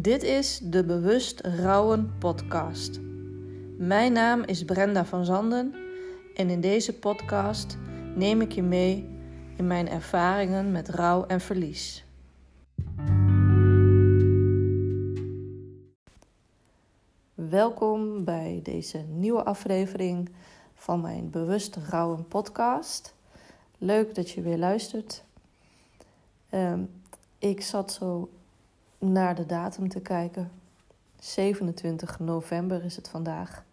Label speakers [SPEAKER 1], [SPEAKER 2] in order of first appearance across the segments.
[SPEAKER 1] Dit is de Bewust Rouwen podcast. Mijn naam is Brenda van Zanden en in deze podcast neem ik je mee in mijn ervaringen met rouw en verlies. Welkom bij deze nieuwe aflevering van mijn Bewust Rouwen podcast. Leuk dat je weer luistert. Um, ik zat zo naar de datum te kijken. 27 november is het vandaag.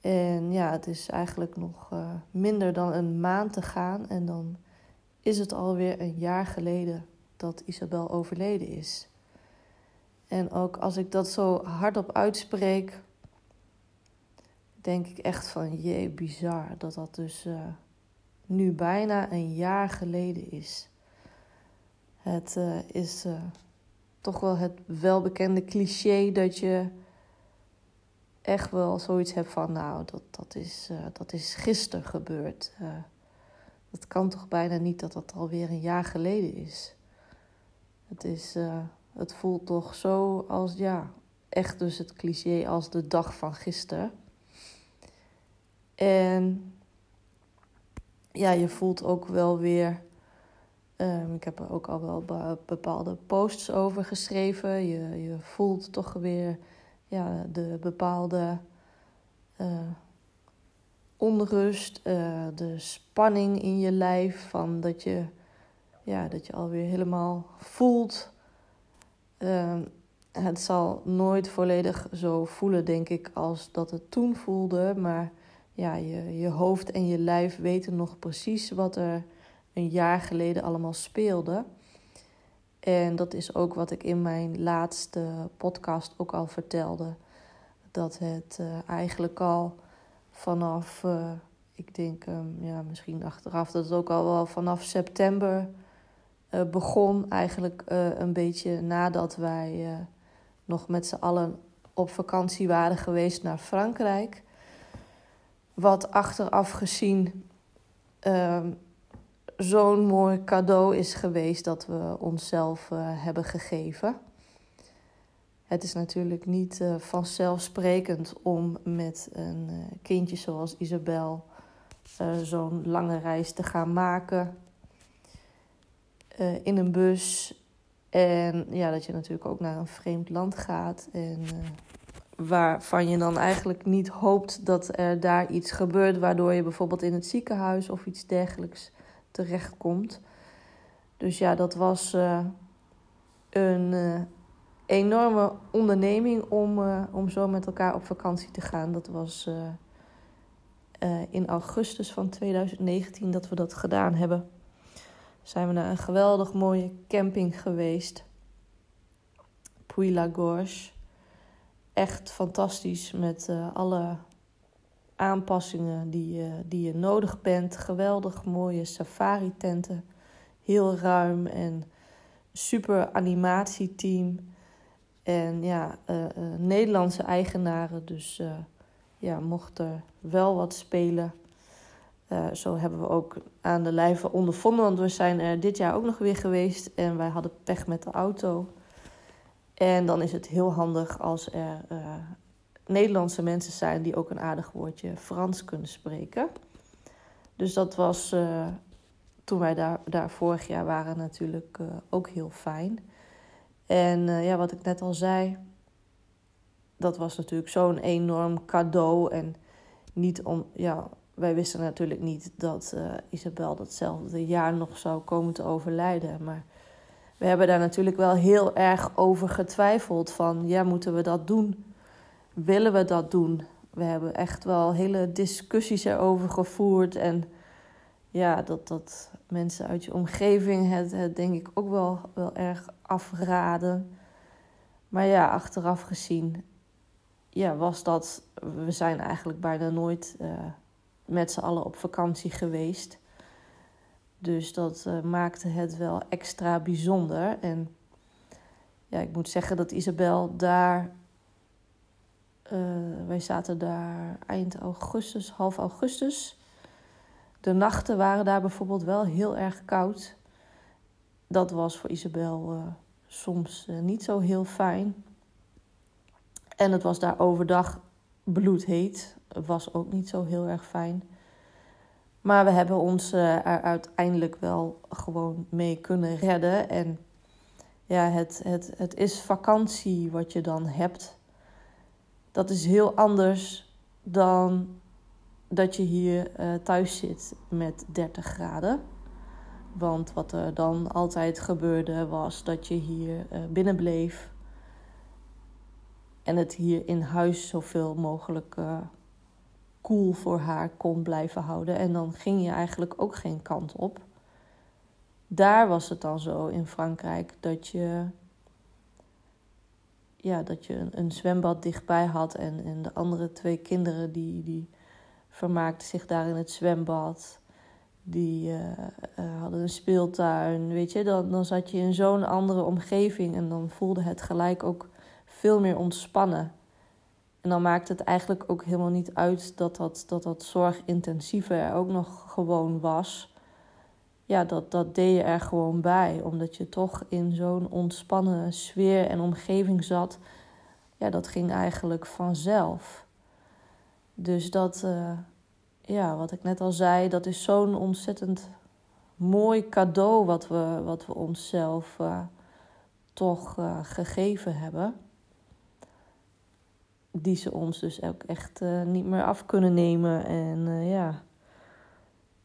[SPEAKER 1] En ja, het is eigenlijk nog uh, minder dan een maand te gaan. En dan is het alweer een jaar geleden dat Isabel overleden is. En ook als ik dat zo hardop uitspreek, denk ik echt van jee, bizar dat dat dus uh, nu bijna een jaar geleden is. Het uh, is toch wel het welbekende cliché dat je echt wel zoiets hebt van, nou, dat, dat, is, uh, dat is gisteren gebeurd. Uh, dat kan toch bijna niet dat dat alweer een jaar geleden is. Het, is, uh, het voelt toch zo als, ja, echt dus het cliché als de dag van gisteren. En ja, je voelt ook wel weer Um, ik heb er ook al wel bepaalde posts over geschreven. Je, je voelt toch weer ja, de bepaalde uh, onrust, uh, de spanning in je lijf. Van dat je, ja, dat je alweer helemaal voelt. Um, het zal nooit volledig zo voelen, denk ik, als dat het toen voelde. Maar ja, je, je hoofd en je lijf weten nog precies wat er een jaar geleden allemaal speelde. En dat is ook wat ik in mijn laatste podcast ook al vertelde. Dat het uh, eigenlijk al vanaf, uh, ik denk um, ja, misschien achteraf, dat het ook al wel vanaf september uh, begon. Eigenlijk een beetje nadat wij nog met z'n allen op vakantie waren geweest naar Frankrijk. Wat achteraf gezien ehm, zo'n mooi cadeau is geweest dat we onszelf uh, hebben gegeven. Het is natuurlijk niet uh, vanzelfsprekend om met een uh, kindje zoals Isabel zo'n lange reis te gaan maken in een bus. En ja, dat je natuurlijk ook naar een vreemd land gaat. En waarvan je dan eigenlijk niet hoopt dat er daar iets gebeurt, waardoor je bijvoorbeeld in het ziekenhuis of iets dergelijks terechtkomt. Dus ja, dat was uh, een uh, enorme onderneming om, uh, om zo met elkaar op vakantie te gaan. Dat was in augustus van 2019 dat we dat gedaan hebben. Zijn we naar een geweldig mooie camping geweest. Puy Gorge. Echt fantastisch met alle aanpassingen die je, die je nodig bent. Geweldig mooie safari-tenten. Heel ruim en super animatieteam. En ja, uh, uh, Nederlandse eigenaren. Dus uh, ja, mocht er wel wat spelen. zo hebben we ook aan de lijve ondervonden. Want we zijn er dit jaar ook nog weer geweest. En wij hadden pech met de auto. En dan is het heel handig als er Nederlandse mensen zijn die ook een aardig woordje Frans kunnen spreken. Dus dat was uh, toen wij daar, daar vorig jaar waren natuurlijk uh, ook heel fijn. En uh, ja, wat ik net al zei, dat was natuurlijk zo'n enorm cadeau. En niet om, ja, wij wisten natuurlijk niet dat Isabel datzelfde jaar nog zou komen te overlijden. Maar we hebben daar natuurlijk wel heel erg over getwijfeld van, ja, moeten we dat doen? Willen we dat doen? We hebben echt wel hele discussies erover gevoerd. En ja, dat, dat mensen uit je omgeving het, het denk ik ook wel, wel erg afraden. Maar ja, achteraf gezien, ja, was dat. We zijn eigenlijk bijna nooit uh, met z'n allen op vakantie geweest. Dus dat uh, maakte het wel extra bijzonder. En ja, ik moet zeggen dat Isabel daar uh, wij zaten daar eind augustus, half augustus. De nachten waren daar bijvoorbeeld wel heel erg koud. Dat was voor Isabel uh, soms niet zo heel fijn. En het was daar overdag bloedheet. Was ook niet zo heel erg fijn. Maar we hebben ons er uiteindelijk wel gewoon mee kunnen redden. En ja, het, het, het is vakantie wat je dan hebt. Dat is heel anders dan dat je hier uh, thuis zit met 30 graden. Want wat er dan altijd gebeurde was dat je hier uh, binnen bleef. En het hier in huis zoveel mogelijk uh, koel voor haar kon blijven houden. En dan ging je eigenlijk ook geen kant op daar was het dan zo in Frankrijk dat je, ja, dat je een, zwembad dichtbij had. En, en de andere twee kinderen die, die vermaakten zich daar in het zwembad. Die uh, uh, hadden een speeltuin. Weet je, dan, dan zat je in zo'n andere omgeving. En dan voelde het gelijk ook veel meer ontspannen. En dan maakt het eigenlijk ook helemaal niet uit dat dat, dat, dat zorgintensieve er ook nog gewoon was ja, dat, dat deed je er gewoon bij. Omdat je toch in zo'n ontspannen sfeer en omgeving zat. Ja, dat ging eigenlijk vanzelf. Dus dat, uh, ja, wat ik net al zei, dat is zo'n ontzettend mooi cadeau wat we, wat we onszelf uh, toch uh, gegeven hebben. Die ze ons dus ook echt niet meer af kunnen nemen. En ja,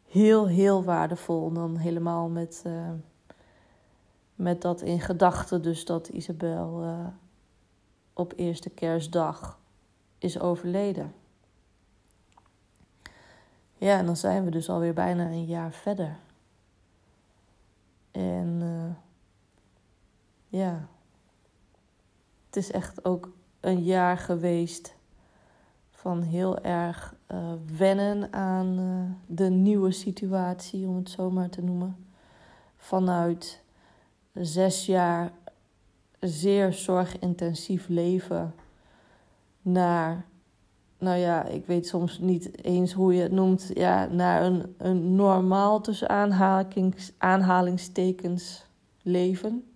[SPEAKER 1] heel, heel waardevol. Dan helemaal met, uh, met dat in gedachten, dus dat Isabel uh, op eerste kerstdag is overleden. Ja, en dan zijn we dus alweer bijna een jaar verder. En uh, ja, het is echt ook een jaar geweest van heel erg uh, wennen aan uh, de nieuwe situatie, om het zo maar te noemen. Vanuit zes jaar zeer zorgintensief leven naar, nou ja, ik weet soms niet eens hoe je het noemt, ja, naar een, een normaal tussen aanhalings, aanhalingstekens leven.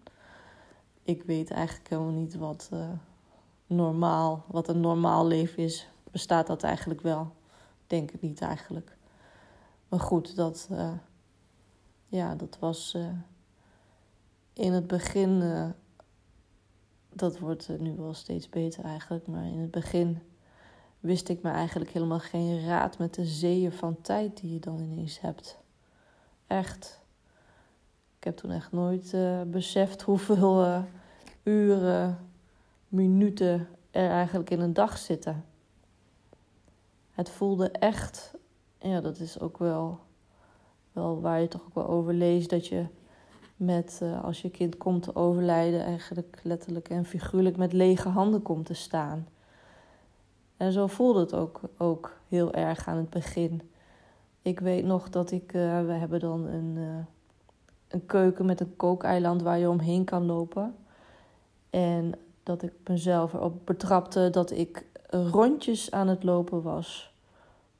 [SPEAKER 1] Ik weet eigenlijk helemaal niet wat uh, normaal, wat een normaal leven is bestaat dat eigenlijk wel? Denk het niet eigenlijk. Maar goed, dat, uh, ja, dat was uh, in het begin. Uh, dat wordt nu wel steeds beter eigenlijk. Maar in het begin wist ik me eigenlijk helemaal geen raad met de zeeën van tijd die je dan ineens hebt. Echt. Ik heb toen echt nooit beseft hoeveel uren, minuten er eigenlijk in een dag zitten het voelde echt, ja, dat is ook wel, wel waar je toch ook wel over leest, dat je met, uh, als je kind komt te overlijden, eigenlijk letterlijk en figuurlijk met lege handen komt te staan. En zo voelde het ook, ook heel erg aan het begin. Ik weet nog dat ik, uh, we hebben dan een, uh, een keuken met een kookeiland waar je omheen kan lopen. En dat ik mezelf erop betrapte dat ik rondjes aan het lopen was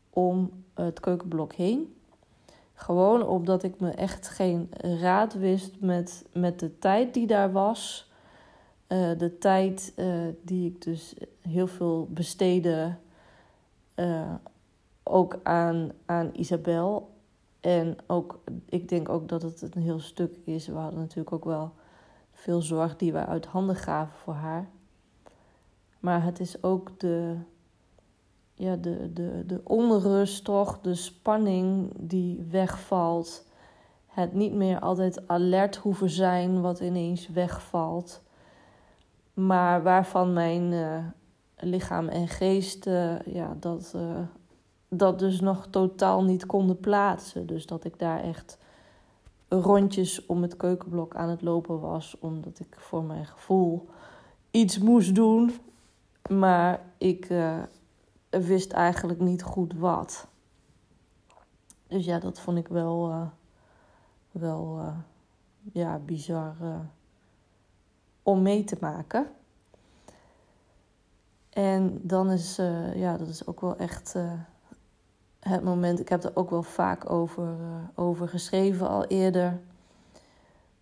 [SPEAKER 1] om het keukenblok heen. Gewoon omdat ik me echt geen raad wist met, met de tijd die daar was. Uh, de tijd uh, die ik dus heel veel besteedde. Uh, ook aan, aan Isabel. En ook, ik denk ook dat het een heel stuk is. We hadden natuurlijk ook wel veel zorg die we uit handen gaven voor haar. Maar het is ook de, ja, de, de, de onrust, toch, de spanning die wegvalt. Het niet meer altijd alert hoeven zijn wat ineens wegvalt. Maar waarvan mijn uh, lichaam en geest uh, ja, dat, uh, dat dus nog totaal niet konden plaatsen. Dus dat ik daar echt rondjes om het keukenblok aan het lopen was. Omdat ik voor mijn gevoel iets moest doen. Maar ik wist eigenlijk niet goed wat. Dus ja, dat vond ik wel, uh, wel uh, ja, bizar om mee te maken. En dan is, ja, dat is ook wel echt het moment. Ik heb er ook wel vaak over, over geschreven al eerder.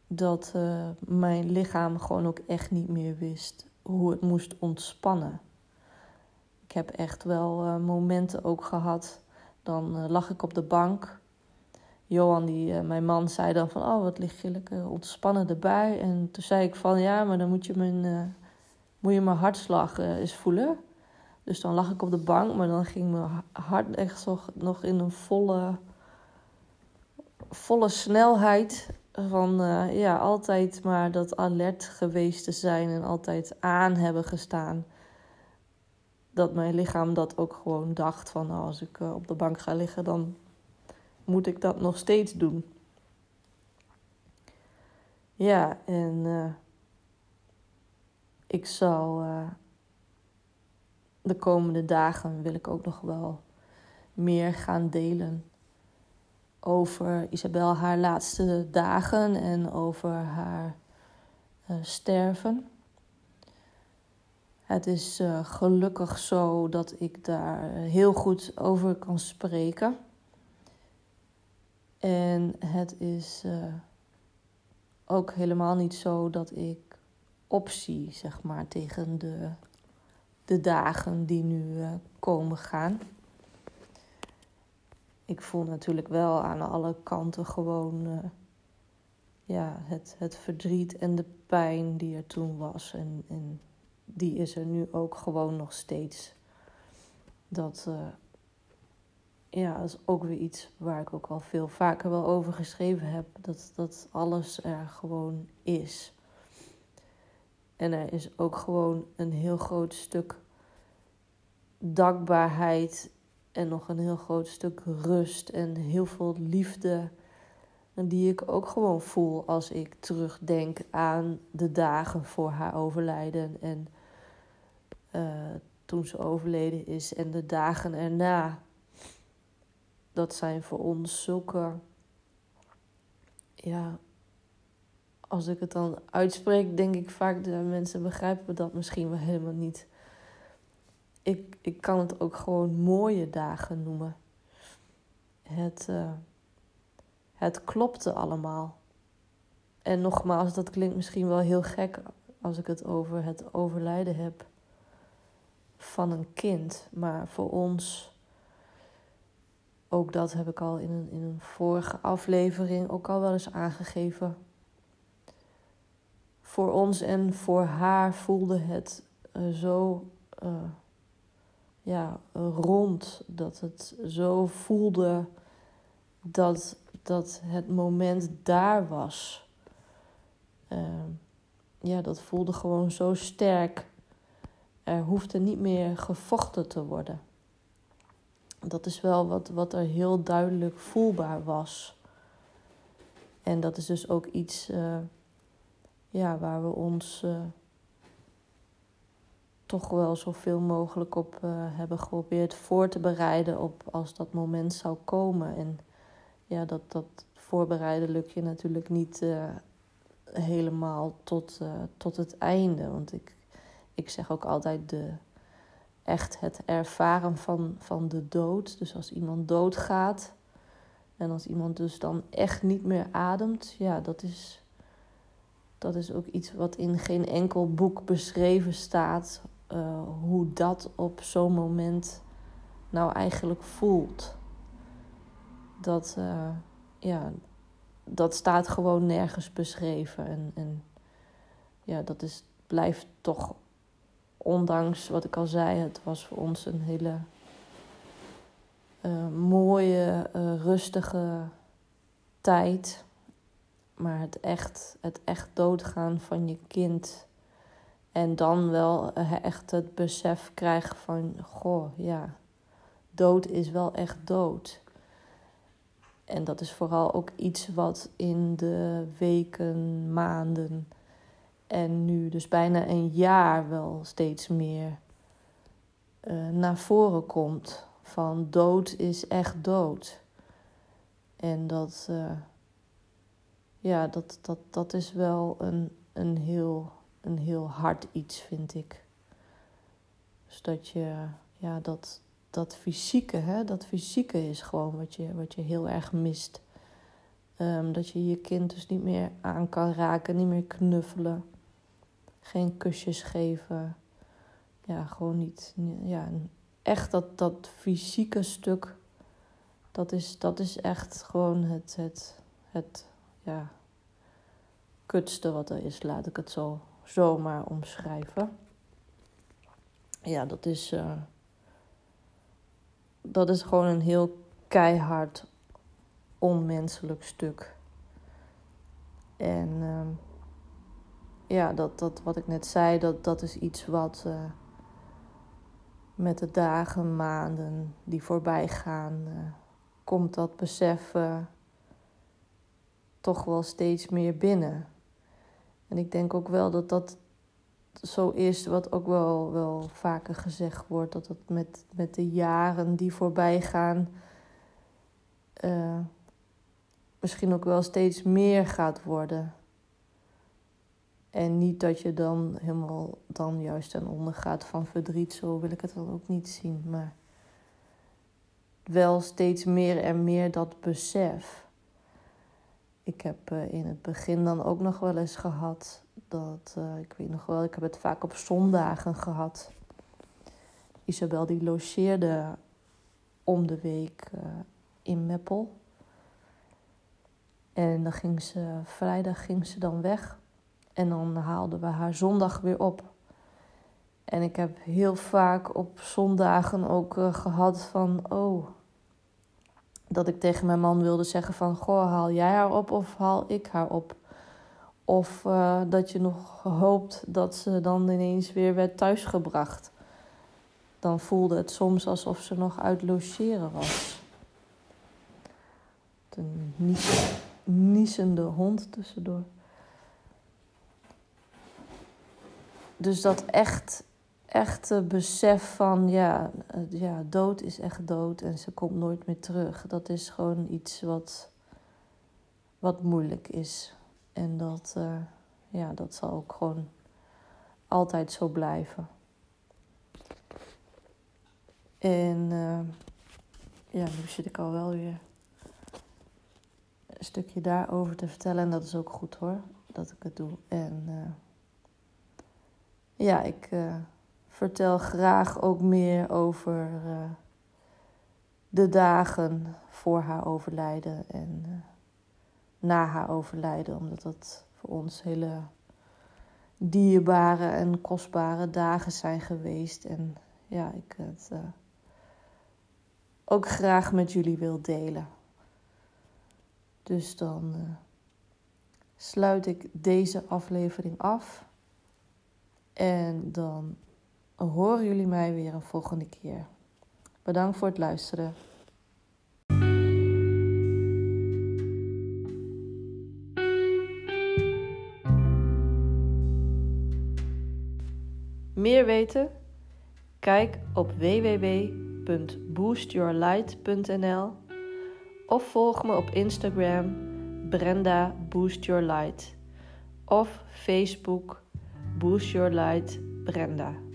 [SPEAKER 1] dat mijn lichaam gewoon ook echt niet meer wist hoe het moest ontspannen. Ik heb echt wel uh, momenten ook gehad. Dan uh, lag ik op de bank. Johan, die, mijn man, zei dan van... Oh, wat lig je lekker ontspannen erbij. En toen zei ik van... Ja, maar dan moet je mijn, moet je mijn hartslag eens voelen. Dus dan lag ik op de bank, maar dan ging mijn hart echt nog in een volle, volle snelheid. Van uh, ja, altijd maar dat alert geweest te zijn en altijd aan hebben gestaan. Dat mijn lichaam dat ook gewoon dacht van nou, als ik uh, op de bank ga liggen, dan moet ik dat nog steeds doen. Ja, en uh, ik zal de komende dagen wil ik ook nog wel meer gaan delen over Isabel haar laatste dagen en over haar uh, sterven. Het is uh, gelukkig zo dat ik daar heel goed over kan spreken. En het is ook helemaal niet zo dat ik optie, zeg maar, tegen de de dagen die nu komen gaan. Ik voel natuurlijk wel aan alle kanten gewoon uh, ja, het, het verdriet en de pijn die er toen was. En, en die is er nu ook gewoon nog steeds. Dat, uh, ja, is ook weer iets waar ik ook al veel vaker wel over geschreven heb. Dat, dat alles er gewoon is. En er is ook gewoon een heel groot stuk dankbaarheid en nog een heel groot stuk rust en heel veel liefde. Die ik ook gewoon voel als ik terugdenk aan de dagen voor haar overlijden. En uh, toen ze overleden is en de dagen erna. Dat zijn voor ons zulke. Ja, als ik het dan uitspreek, denk ik vaak de mensen begrijpen dat misschien wel helemaal niet ik, ik kan het ook gewoon mooie dagen noemen. Het, uh, het klopte allemaal. En nogmaals, dat klinkt misschien wel heel gek als ik het over het overlijden heb van een kind. Maar voor ons, ook dat heb ik al in een, in een vorige aflevering ook al wel eens aangegeven. Voor ons en voor haar voelde het uh, zo. Uh, ja, rond. Dat het zo voelde dat, dat het moment daar was. Uh, ja, dat voelde gewoon zo sterk. Er hoefde niet meer gevochten te worden. Dat is wel wat, wat er heel duidelijk voelbaar was. En dat is dus ook iets uh, ja, waar we ons. Uh, toch wel zoveel mogelijk op uh, hebben geprobeerd voor te bereiden op als dat moment zou komen. En ja, dat, dat voorbereiden lukt je natuurlijk niet uh, helemaal tot, uh, tot het einde. Want ik, ik zeg ook altijd de, echt het ervaren van, van de dood. Dus als iemand doodgaat en als iemand dus dan echt niet meer ademt, ja, dat is, dat is ook iets wat in geen enkel boek beschreven staat uh, hoe dat op zo'n moment nou eigenlijk voelt. Dat, uh, ja, dat staat gewoon nergens beschreven. En, en ja, dat is, blijft toch, ondanks wat ik al zei, het was voor ons een hele uh, mooie, rustige tijd. Maar het echt, het echt doodgaan van je kind en dan wel eh, echt het besef krijgen van, goh, ja, dood is wel echt dood. En dat is vooral ook iets wat in de weken, maanden en nu dus bijna een jaar wel steeds meer uh, naar voren komt. Van dood is echt dood. En dat, uh, ja, dat, dat, dat is wel een, een heel een heel hard iets, vind ik. Dus dat je, ja, dat, dat fysieke, hè, dat fysieke is gewoon wat je, wat je heel erg mist. Ehm, dat je je kind dus niet meer aan kan raken, niet meer knuffelen. Geen kusjes geven. Ja, gewoon niet. Ja, echt dat, dat fysieke stuk. Dat is, dat is echt gewoon het, het, het ja, kutste wat er is. Laat ik het zo zomaar omschrijven. Ja, dat is. Uh, dat is gewoon een heel keihard onmenselijk stuk. En uh, ja, dat, dat wat ik net zei, dat, dat is iets wat uh, met de dagen, maanden die voorbij gaan, uh, komt dat besef toch wel steeds meer binnen. En ik denk ook wel dat dat zo is, wat ook wel, wel vaker gezegd wordt, dat het met, met de jaren die voorbij gaan uh, misschien ook wel steeds meer gaat worden. En niet dat je dan helemaal dan juist ten onder gaat van verdriet, zo wil ik het dan ook niet zien. Maar wel steeds meer en meer dat besef. Ik heb uh, in het begin dan ook nog wel eens gehad dat, uh, ik weet nog wel, ik heb het vaak op zondagen gehad. Isabel die logeerde om de week uh, in Meppel. En dan ging ze, vrijdag ging ze dan weg. En dan haalden we haar zondag weer op. En ik heb heel vaak op zondagen ook gehad van, oh, dat ik tegen mijn man wilde zeggen van, goh, haal jij haar op of haal ik haar op? Of uh, dat je nog hoopt dat ze dan ineens weer werd thuisgebracht. Dan voelde het soms alsof ze nog uit logeren was. Een niezende hond tussendoor. Dus dat echt, echte besef van ja, ja, dood is echt dood en ze komt nooit meer terug. Dat is gewoon iets wat, wat moeilijk is. En dat, uh, ja, dat zal ook gewoon altijd zo blijven. En uh, ja, nu zit ik al wel weer een stukje daarover te vertellen. En dat is ook goed hoor, dat ik het doe. En ja, ik vertel graag ook meer over uh, de dagen voor haar overlijden en na haar overlijden. Omdat dat voor ons hele dierbare en kostbare dagen zijn geweest. En ja, ik het ook graag met jullie wil delen. Dus dan sluit ik deze aflevering af. En dan horen jullie mij weer een volgende keer. Bedankt voor het luisteren. Meer weten? Kijk op www.boostyourlight.nl of volg me op Instagram Brenda Boost Your Light of Facebook Boost Your Light Brenda.